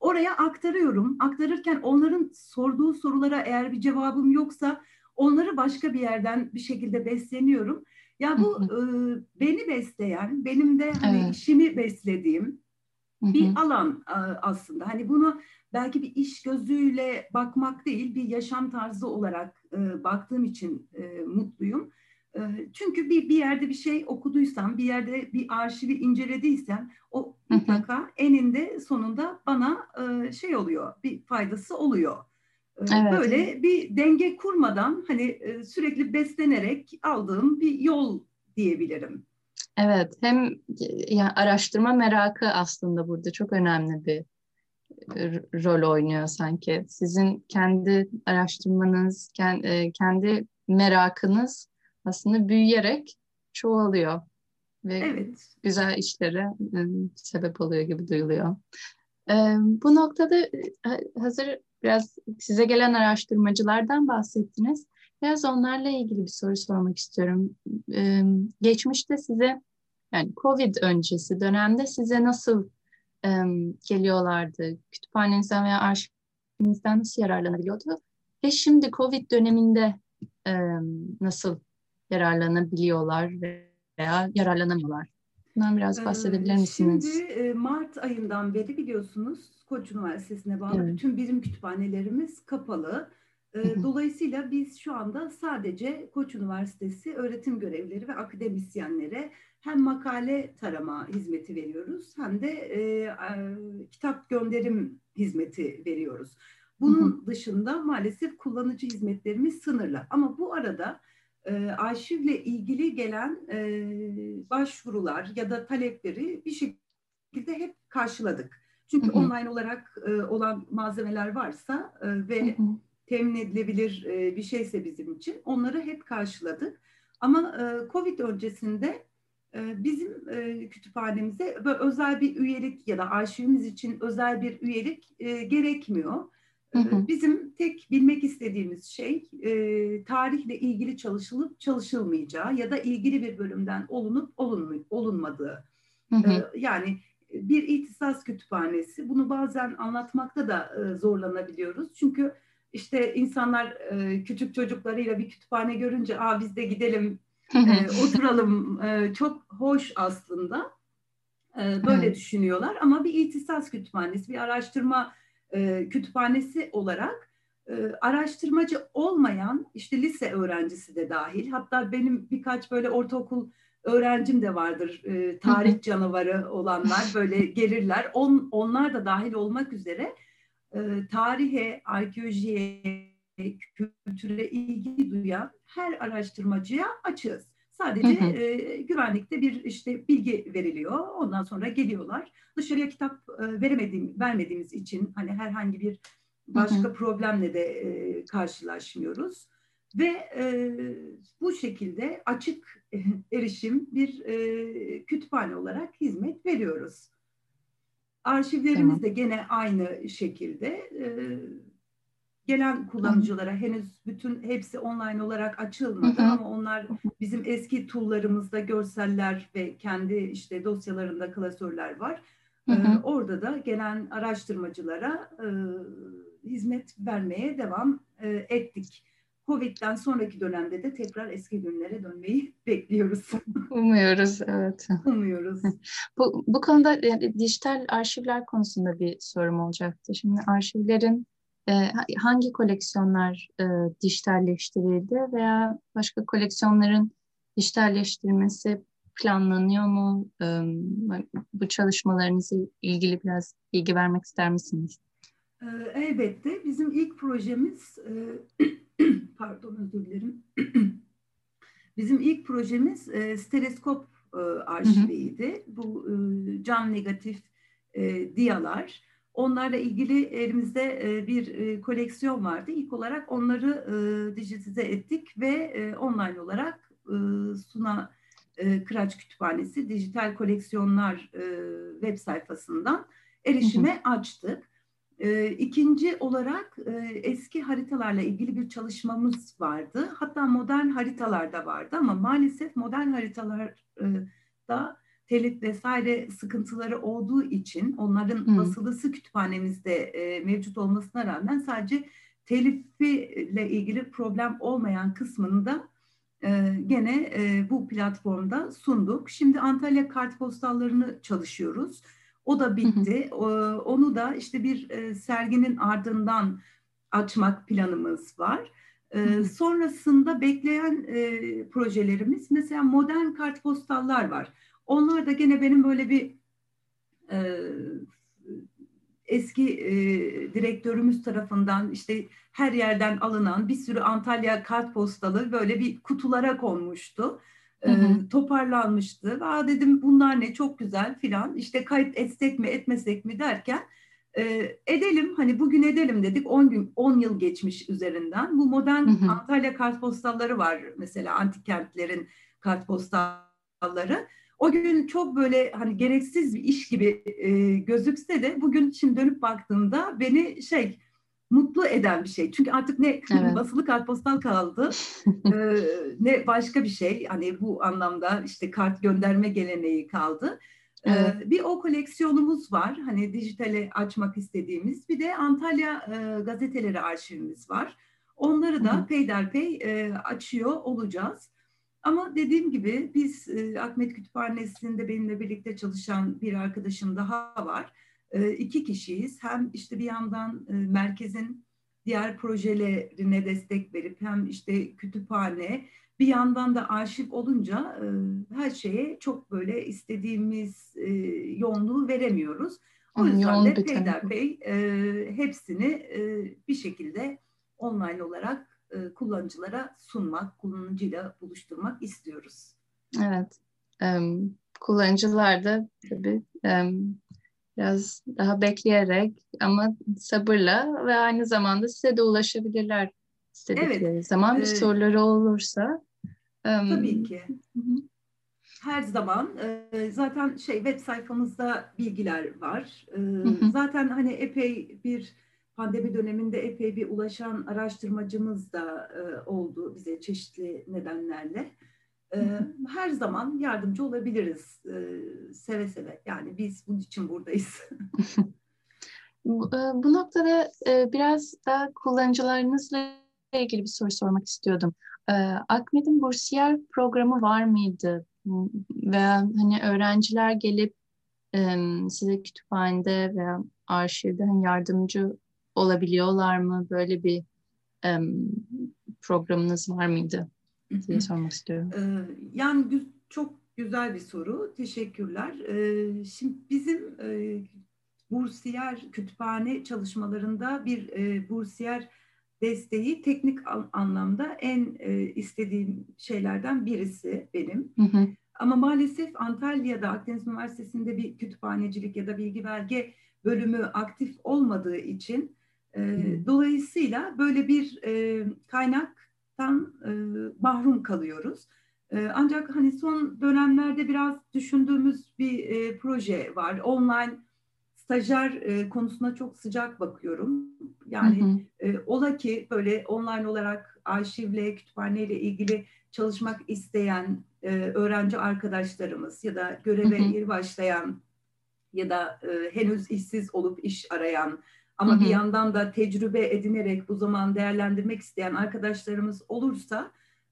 Speaker 2: oraya aktarıyorum. Aktarırken onların sorduğu sorulara eğer bir cevabım yoksa onları başka bir yerden bir şekilde besleniyorum. Ya bu e, beni besleyen, benim de hani evet. işimi beslediğim, bir alan aslında. Hani bunu belki bir iş gözüyle bakmak değil, bir yaşam tarzı olarak e, baktığım için e, mutluyum. E, çünkü bir, bir yerde bir şey okuduysam, bir yerde bir arşivi incelediysem o mutlaka eninde sonunda bana şey oluyor, bir faydası oluyor. Evet. Böyle bir denge kurmadan hani sürekli beslenerek aldığım bir yol diyebilirim.
Speaker 1: Evet, hem yani araştırma merakı aslında burada çok önemli bir rol oynuyor sanki. Sizin kendi araştırmanız, kendi merakınız aslında büyüyerek çoğalıyor ve evet. güzel işlere sebep oluyor gibi duyuluyor. Bu noktada hazır biraz size gelen araştırmacılardan bahsettiniz. Biraz onlarla ilgili bir soru sormak istiyorum. Geçmişte size yani COVID öncesi dönemde size nasıl e, geliyorlardı? Kütüphanenizden veya arşivinizden nasıl yararlanabiliyordu? Ve şimdi COVID döneminde e, nasıl yararlanabiliyorlar veya yararlanamıyorlar? Bundan biraz bahsedebilir misiniz?
Speaker 2: Şimdi Mart ayından beri biliyorsunuz Koç Üniversitesi'ne bağlı evet. bütün birim kütüphanelerimiz kapalı. Dolayısıyla biz şu anda sadece Koç Üniversitesi öğretim görevlileri ve akademisyenlere hem makale tarama hizmeti veriyoruz hem de e, e, kitap gönderim hizmeti veriyoruz. Bunun hı hı. dışında maalesef kullanıcı hizmetlerimiz sınırlı. Ama bu arada e, arşivle ilgili gelen e, başvurular ya da talepleri bir şekilde hep karşıladık. Çünkü hı hı. online olarak e, olan malzemeler varsa e, ve hı hı. temin edilebilir e, bir şeyse bizim için onları hep karşıladık. Ama e, Covid öncesinde bizim e, kütüphanemize özel bir üyelik ya da arşivimiz için özel bir üyelik e, gerekmiyor. Hı hı. Bizim tek bilmek istediğimiz şey e, tarihle ilgili çalışılıp çalışılmayacağı ya da ilgili bir bölümden olunup olunm olunmadığı. Hı hı. Yani bir ihtisas kütüphanesi bunu bazen anlatmakta da zorlanabiliyoruz. Çünkü işte insanlar küçük çocuklarıyla bir kütüphane görünce Aa, biz de gidelim e, oturalım e, çok hoş aslında. E, böyle evet. düşünüyorlar ama bir ihtisas kütüphanesi, bir araştırma e, kütüphanesi olarak e, araştırmacı olmayan işte lise öğrencisi de dahil hatta benim birkaç böyle ortaokul öğrencim de vardır e, tarih canavarı olanlar böyle gelirler On, onlar da dahil olmak üzere e, tarihe, arkeolojiye, kültüre ilgi duyan her araştırmacıya açığız. Sadece e, güvenlikte bir işte bilgi veriliyor. Ondan sonra geliyorlar. Dışarıya kitap e, veremediğim, vermediğimiz için hani herhangi bir başka hı hı. problemle de e, karşılaşmıyoruz. Ve e, bu şekilde açık erişim bir e, kütüphane olarak hizmet veriyoruz. Arşivlerimiz tamam. de gene aynı şekilde. E, gelen kullanıcılara henüz bütün hepsi online olarak açılmadı ama onlar bizim eski tool'larımızda görseller ve kendi işte dosyalarında klasörler var. Ee, orada da gelen araştırmacılara e, hizmet vermeye devam e, ettik. Covid'den sonraki dönemde de tekrar eski günlere dönmeyi bekliyoruz.
Speaker 1: Umuyoruz, evet.
Speaker 2: Umuyoruz.
Speaker 1: bu, bu konuda yani dijital arşivler konusunda bir sorum olacaktı. Şimdi arşivlerin e, hangi koleksiyonlar e, dijitalleştirildi veya başka koleksiyonların dijitalleştirilmesi planlanıyor mu? E, bu çalışmalarınızla ilgili biraz bilgi vermek ister misiniz?
Speaker 2: Ee, elbette bizim ilk projemiz, e, pardon özür dilerim, bizim ilk projemiz e, steleskop e, arşiviydi. Bu cam negatif diyalar. Onlarla ilgili elimizde bir koleksiyon vardı. İlk olarak onları dijitize ettik ve online olarak Suna Kıraç Kütüphanesi Dijital Koleksiyonlar web sayfasından erişime açtık. E, ikinci olarak e, eski haritalarla ilgili bir çalışmamız vardı. Hatta modern haritalar da vardı ama maalesef modern haritalarda telif vesaire sıkıntıları olduğu için onların hmm. basılısı kütüphanemizde e, mevcut olmasına rağmen sadece telifiyle ilgili problem olmayan kısmını da e, gene e, bu platformda sunduk. Şimdi Antalya kartpostallarını çalışıyoruz. O da bitti. Hı hı. Onu da işte bir e, serginin ardından açmak planımız var. Hı hı. Sonrasında bekleyen e, projelerimiz mesela modern kartpostallar var. Onlar da gene benim böyle bir e, eski e, direktörümüz tarafından işte her yerden alınan bir sürü Antalya kartpostalı böyle bir kutulara konmuştu e, toparlanmıştı. Aa dedim bunlar ne çok güzel filan işte kayıt etsek mi etmesek mi derken e, edelim hani bugün edelim dedik 10 gün 10 yıl geçmiş üzerinden. Bu modern hı hı. Antalya kartpostalları var mesela antik kentlerin kartpostalları. O gün çok böyle hani gereksiz bir iş gibi e, gözükse de bugün şimdi dönüp baktığımda beni şey mutlu eden bir şey. Çünkü artık ne evet. basılı kartpostal kaldı e, ne başka bir şey. Hani bu anlamda işte kart gönderme geleneği kaldı. Evet. Ee, bir o koleksiyonumuz var. Hani dijitale açmak istediğimiz. Bir de Antalya e, gazeteleri arşivimiz var. Onları da Hı. peyderpey e, açıyor olacağız. Ama dediğim gibi biz e, Akmet Kütüphanesi'nde benimle birlikte çalışan bir arkadaşım daha var e, iki kişiyiz. Hem işte bir yandan e, merkezin diğer projelerine destek verip hem işte kütüphane bir yandan da arşiv olunca e, her şeye çok böyle istediğimiz e, yoğunluğu veremiyoruz. O yüzden de peyderpey e, hepsini e, bir şekilde online olarak e, kullanıcılara sunmak, kullanıcıyla buluşturmak istiyoruz.
Speaker 1: Evet. Um, kullanıcılar da tabii biraz daha bekleyerek ama sabırla ve aynı zamanda size de ulaşabilirler istedikleri evet. zaman bir ee, soruları olursa.
Speaker 2: Tabii ki. Her zaman zaten şey web sayfamızda bilgiler var. Zaten hani epey bir pandemi döneminde epey bir ulaşan araştırmacımız da oldu bize çeşitli nedenlerle. Ee, her zaman yardımcı olabiliriz ee, seve seve. Yani biz bunun için buradayız.
Speaker 1: bu, e, bu noktada e, biraz da kullanıcılarınızla ilgili bir soru sormak istiyordum. Ee, Akmet'in bursiyer programı var mıydı? Veya hani öğrenciler gelip size kütüphanede veya arşivde hani yardımcı olabiliyorlar mı? Böyle bir programınız var mıydı? diye sormak istiyorum.
Speaker 2: Ee, yani çok güzel bir soru. Teşekkürler. Ee, şimdi bizim e, bursiyer kütüphane çalışmalarında bir e, bursiyer desteği teknik anlamda en e, istediğim şeylerden birisi benim. Hı hı. Ama maalesef Antalya'da Akdeniz Üniversitesi'nde bir kütüphanecilik ya da bilgi belge bölümü aktif olmadığı için e, dolayısıyla böyle bir e, kaynak tan e, mahrum kalıyoruz. E, ancak hani son dönemlerde biraz düşündüğümüz bir e, proje var. Online stajyer e, konusuna çok sıcak bakıyorum. Yani hı hı. E, ola ki böyle online olarak arşivle, kütüphaneyle ilgili çalışmak isteyen e, öğrenci arkadaşlarımız ya da göreve yeni başlayan ya da e, henüz işsiz olup iş arayan ama hı hı. bir yandan da tecrübe edinerek bu zaman değerlendirmek isteyen arkadaşlarımız olursa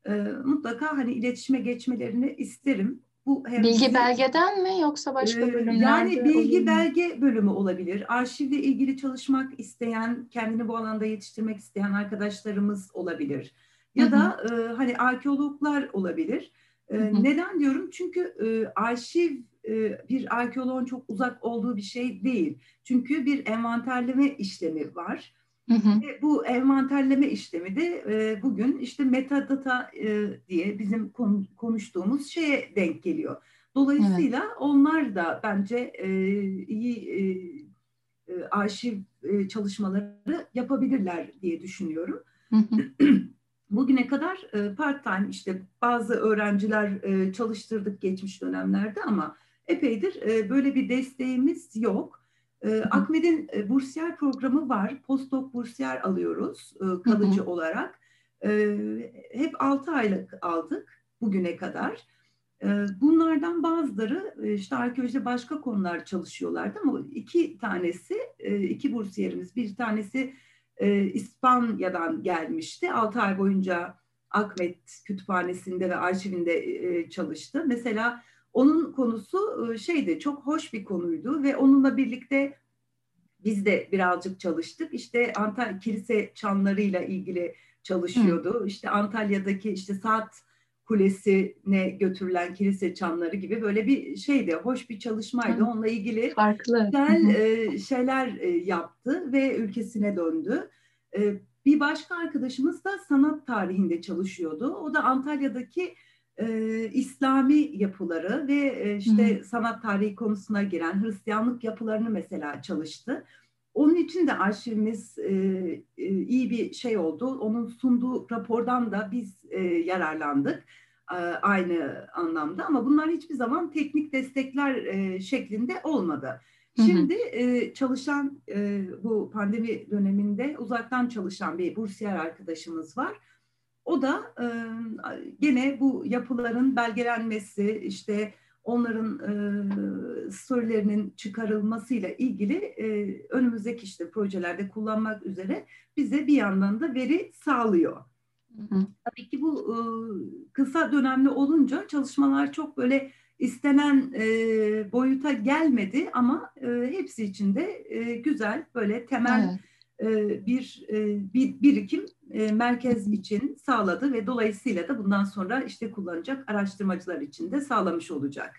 Speaker 2: e, mutlaka hani iletişime geçmelerini isterim.
Speaker 1: Bu hem bilgi size, belgeden mi yoksa başka e, bölümlerde?
Speaker 2: Yani bilgi olur belge bölümü olabilir. Arşivle ilgili çalışmak isteyen, kendini bu alanda yetiştirmek isteyen arkadaşlarımız olabilir. Ya hı hı. da e, hani arkeologlar olabilir. E, hı hı. Neden diyorum? Çünkü e, arşiv bir arkeoloğun çok uzak olduğu bir şey değil. Çünkü bir envanterleme işlemi var. Hı hı. Ve bu envanterleme işlemi de e, bugün işte metadata e, diye bizim kon, konuştuğumuz şeye denk geliyor. Dolayısıyla evet. onlar da bence e, iyi e, arşiv e, çalışmaları yapabilirler diye düşünüyorum. Hı hı. Bugüne kadar e, part time işte bazı öğrenciler e, çalıştırdık geçmiş dönemlerde ama epeydir e, böyle bir desteğimiz yok. E, Akmed'in e, bursiyer programı var. Postdoc bursiyer alıyoruz e, kalıcı hı hı. olarak. E, hep 6 aylık aldık bugüne kadar. E, bunlardan bazıları işte arkeolojide başka konular çalışıyorlardı ama iki tanesi, e, iki bursiyerimiz, bir tanesi e, İspanya'dan gelmişti. 6 ay boyunca Akmet Kütüphanesi'nde ve arşivinde e, çalıştı. Mesela onun konusu e, şeydi, çok hoş bir konuydu ve onunla birlikte biz de birazcık çalıştık. İşte Antalya kilise çanlarıyla ilgili çalışıyordu. Hı. İşte Antalya'daki işte saat kulesine götürülen kilise çanları gibi böyle bir şeydi, hoş bir çalışmaydı. Hı. Onunla ilgili
Speaker 1: Farklı.
Speaker 2: güzel e, şeyler e, yaptı ve ülkesine döndü. E, bir başka arkadaşımız da sanat tarihinde çalışıyordu. O da Antalya'daki e, İslami yapıları ve e, işte Hı. sanat tarihi konusuna giren Hristiyanlık yapılarını mesela çalıştı. Onun için de arşivimiz e, e, iyi bir şey oldu. Onun sunduğu rapordan da biz e, yararlandık e, aynı anlamda. Ama bunlar hiçbir zaman teknik destekler e, şeklinde olmadı. Şimdi e, çalışan e, bu pandemi döneminde uzaktan çalışan bir bursiyer arkadaşımız var. O da e, gene bu yapıların belgelenmesi, işte onların e, storylerinin çıkarılmasıyla ilgili e, önümüzdeki işte projelerde kullanmak üzere bize bir yandan da veri sağlıyor. Hı hı. Tabii ki bu e, kısa dönemli olunca çalışmalar çok böyle istenen e, boyuta gelmedi ama e, hepsi için de e, güzel böyle temel evet bir, e, bir birikim e, merkez için sağladı ve dolayısıyla da bundan sonra işte kullanacak araştırmacılar için de sağlamış olacak.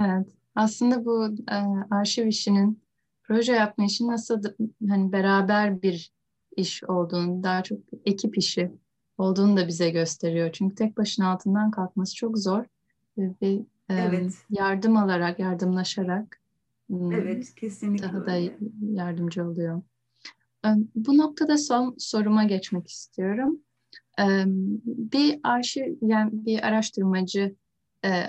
Speaker 1: Evet, aslında bu e, arşiv işinin proje yapma işi nasıl hani beraber bir iş olduğunu, daha çok ekip işi olduğunu da bize gösteriyor. Çünkü tek başına altından kalkması çok zor ve e, evet. yardım alarak, yardımlaşarak
Speaker 2: evet, kesinlikle
Speaker 1: daha da yardımcı oluyor. Bu noktada son soruma geçmek istiyorum. Bir arşiv, yani bir araştırmacı,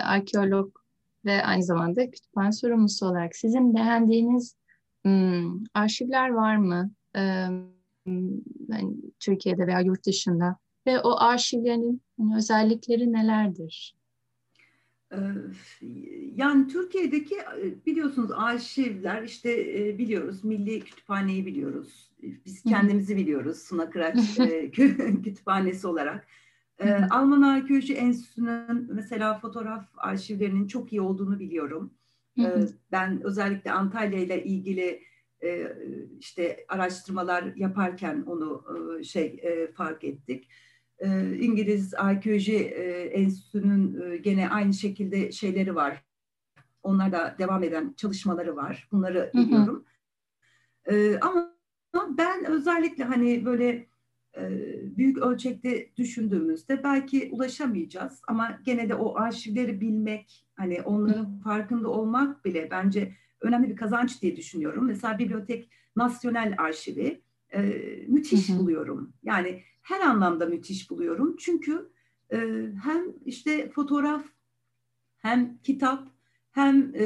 Speaker 1: arkeolog ve aynı zamanda kütüphane sorumlusu olarak sizin beğendiğiniz arşivler var mı? Yani Türkiye'de veya yurt dışında ve o arşivlerin özellikleri nelerdir?
Speaker 2: Yani Türkiye'deki biliyorsunuz arşivler işte biliyoruz Milli Kütüphaneyi biliyoruz. Biz kendimizi biliyoruz Suna Kıraç Kütüphanesi olarak. Alman Arkeoloji Enstitüsü'nün mesela fotoğraf arşivlerinin çok iyi olduğunu biliyorum. Ben özellikle Antalya ile ilgili işte araştırmalar yaparken onu şey fark ettik. Ee, İngiliz Arkeoloji e, Enstitüsü'nün e, gene aynı şekilde şeyleri var. Onlar da devam eden çalışmaları var. Bunları biliyorum. Ee, ama ben özellikle hani böyle e, büyük ölçekte düşündüğümüzde belki ulaşamayacağız ama gene de o arşivleri bilmek, hani onların farkında olmak bile bence önemli bir kazanç diye düşünüyorum. Mesela Bibliotek Nasyonel Arşivi e, müthiş hı hı. buluyorum. Yani her anlamda müthiş buluyorum. Çünkü e, hem işte fotoğraf hem kitap hem e,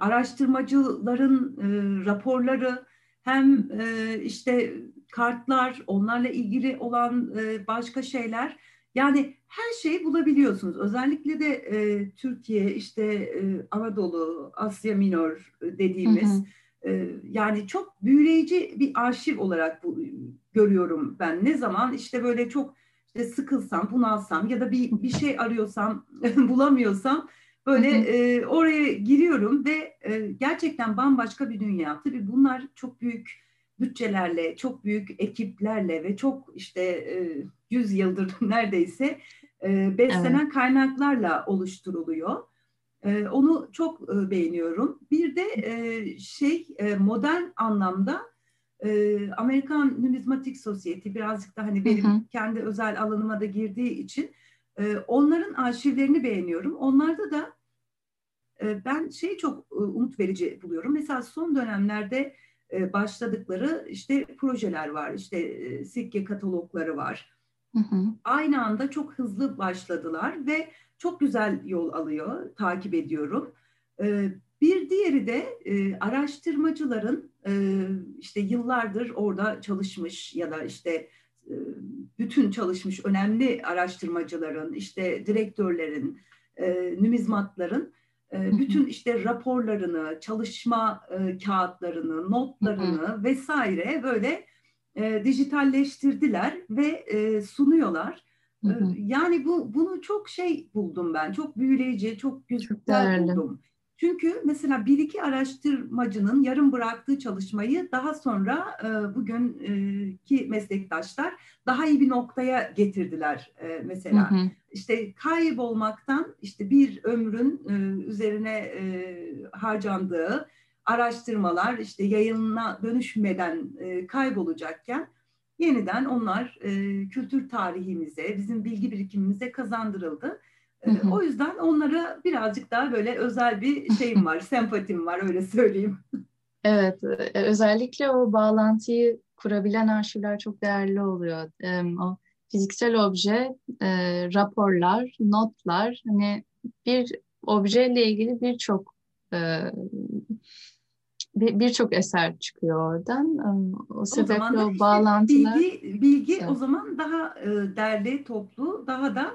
Speaker 2: araştırmacıların e, raporları hem e, işte kartlar onlarla ilgili olan e, başka şeyler yani her şeyi bulabiliyorsunuz. Özellikle de e, Türkiye işte e, Anadolu, Asya Minor dediğimiz hı hı ee, yani çok büyüleyici bir arşiv olarak bu, görüyorum ben. Ne zaman işte böyle çok işte sıkılsam, bunalsam ya da bir bir şey arıyorsam, bulamıyorsam böyle e, oraya giriyorum ve e, gerçekten bambaşka bir dünya. Tabii bunlar çok büyük bütçelerle, çok büyük ekiplerle ve çok işte e, 100 yıldır neredeyse e, beslenen evet. kaynaklarla oluşturuluyor. E, onu çok e, beğeniyorum. Bir de e, şey e, modern anlamda e, Amerikan Numizmatik Society birazcık da hani benim hı hı. kendi özel alanıma da girdiği için e, onların arşivlerini beğeniyorum. Onlarda da e, ben şeyi çok e, umut verici buluyorum. Mesela son dönemlerde e, başladıkları işte projeler var. İşte e, sikke katalogları var. Hı hı. Aynı anda çok hızlı başladılar ve çok güzel yol alıyor. Takip ediyorum. E, bir diğeri de e, araştırmacıların işte yıllardır orada çalışmış ya da işte bütün çalışmış önemli araştırmacıların, işte direktörlerin, numizmatların bütün işte raporlarını, çalışma kağıtlarını, notlarını vesaire böyle dijitalleştirdiler ve sunuyorlar. Yani bu bunu çok şey buldum ben, çok büyüleyici, çok güzel çok buldum. Çünkü mesela bir iki araştırmacının yarım bıraktığı çalışmayı daha sonra e, bugünkü meslektaşlar daha iyi bir noktaya getirdiler e, mesela. Hı hı. İşte kaybolmaktan işte bir ömrün e, üzerine e, harcandığı araştırmalar işte yayınına dönüşmeden e, kaybolacakken yeniden onlar e, kültür tarihimize, bizim bilgi birikimimize kazandırıldı. Hı hı. O yüzden onlara birazcık daha böyle özel bir şeyim var, sempatim var öyle söyleyeyim.
Speaker 1: Evet, e, özellikle o bağlantıyı kurabilen arşivler çok değerli oluyor. O fiziksel obje, raporlar, notlar, hani bir objeyle ilgili birçok birçok eser çıkıyor oradan. O, o sebeple o bağlantılar...
Speaker 2: Bilgi, bilgi evet. o zaman daha derli, toplu, daha da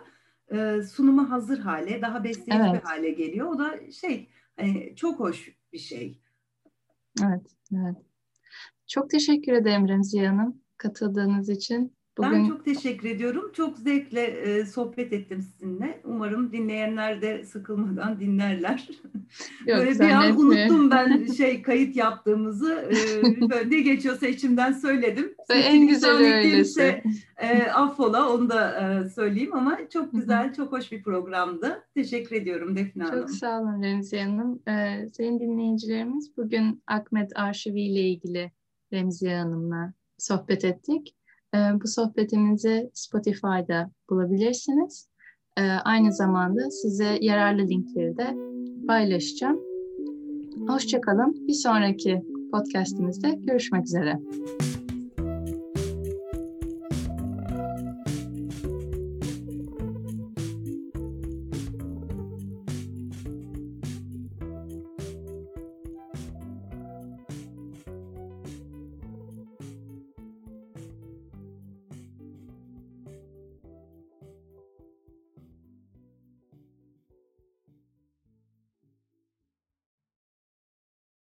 Speaker 2: e, sunuma hazır hale, daha besleyici evet. bir hale geliyor. O da şey hani çok hoş bir şey.
Speaker 1: Evet, evet. Çok teşekkür ederim Remziye Hanım katıldığınız için.
Speaker 2: Bugün... Ben çok teşekkür ediyorum. Çok zevkle e, sohbet ettim sizinle. Umarım dinleyenler de sıkılmadan dinlerler. Yok, böyle bir an unuttum ben şey kayıt yaptığımızı. E, böyle ne geçiyorsa içimden söyledim.
Speaker 1: En güzel öylesi.
Speaker 2: E, affola onu da e, söyleyeyim ama çok güzel, çok hoş bir programdı. Teşekkür ediyorum Defne Hanım.
Speaker 1: Çok sağ olun Remziye Hanım. Ee, sayın dinleyicilerimiz bugün Akmet Arşivi ile ilgili Remziye Hanım'la sohbet ettik. Ee, bu sohbetimizi Spotify'da bulabilirsiniz. Ee, aynı zamanda size yararlı linkleri de paylaşacağım. Hoşçakalın. Bir sonraki podcastimizde görüşmek üzere.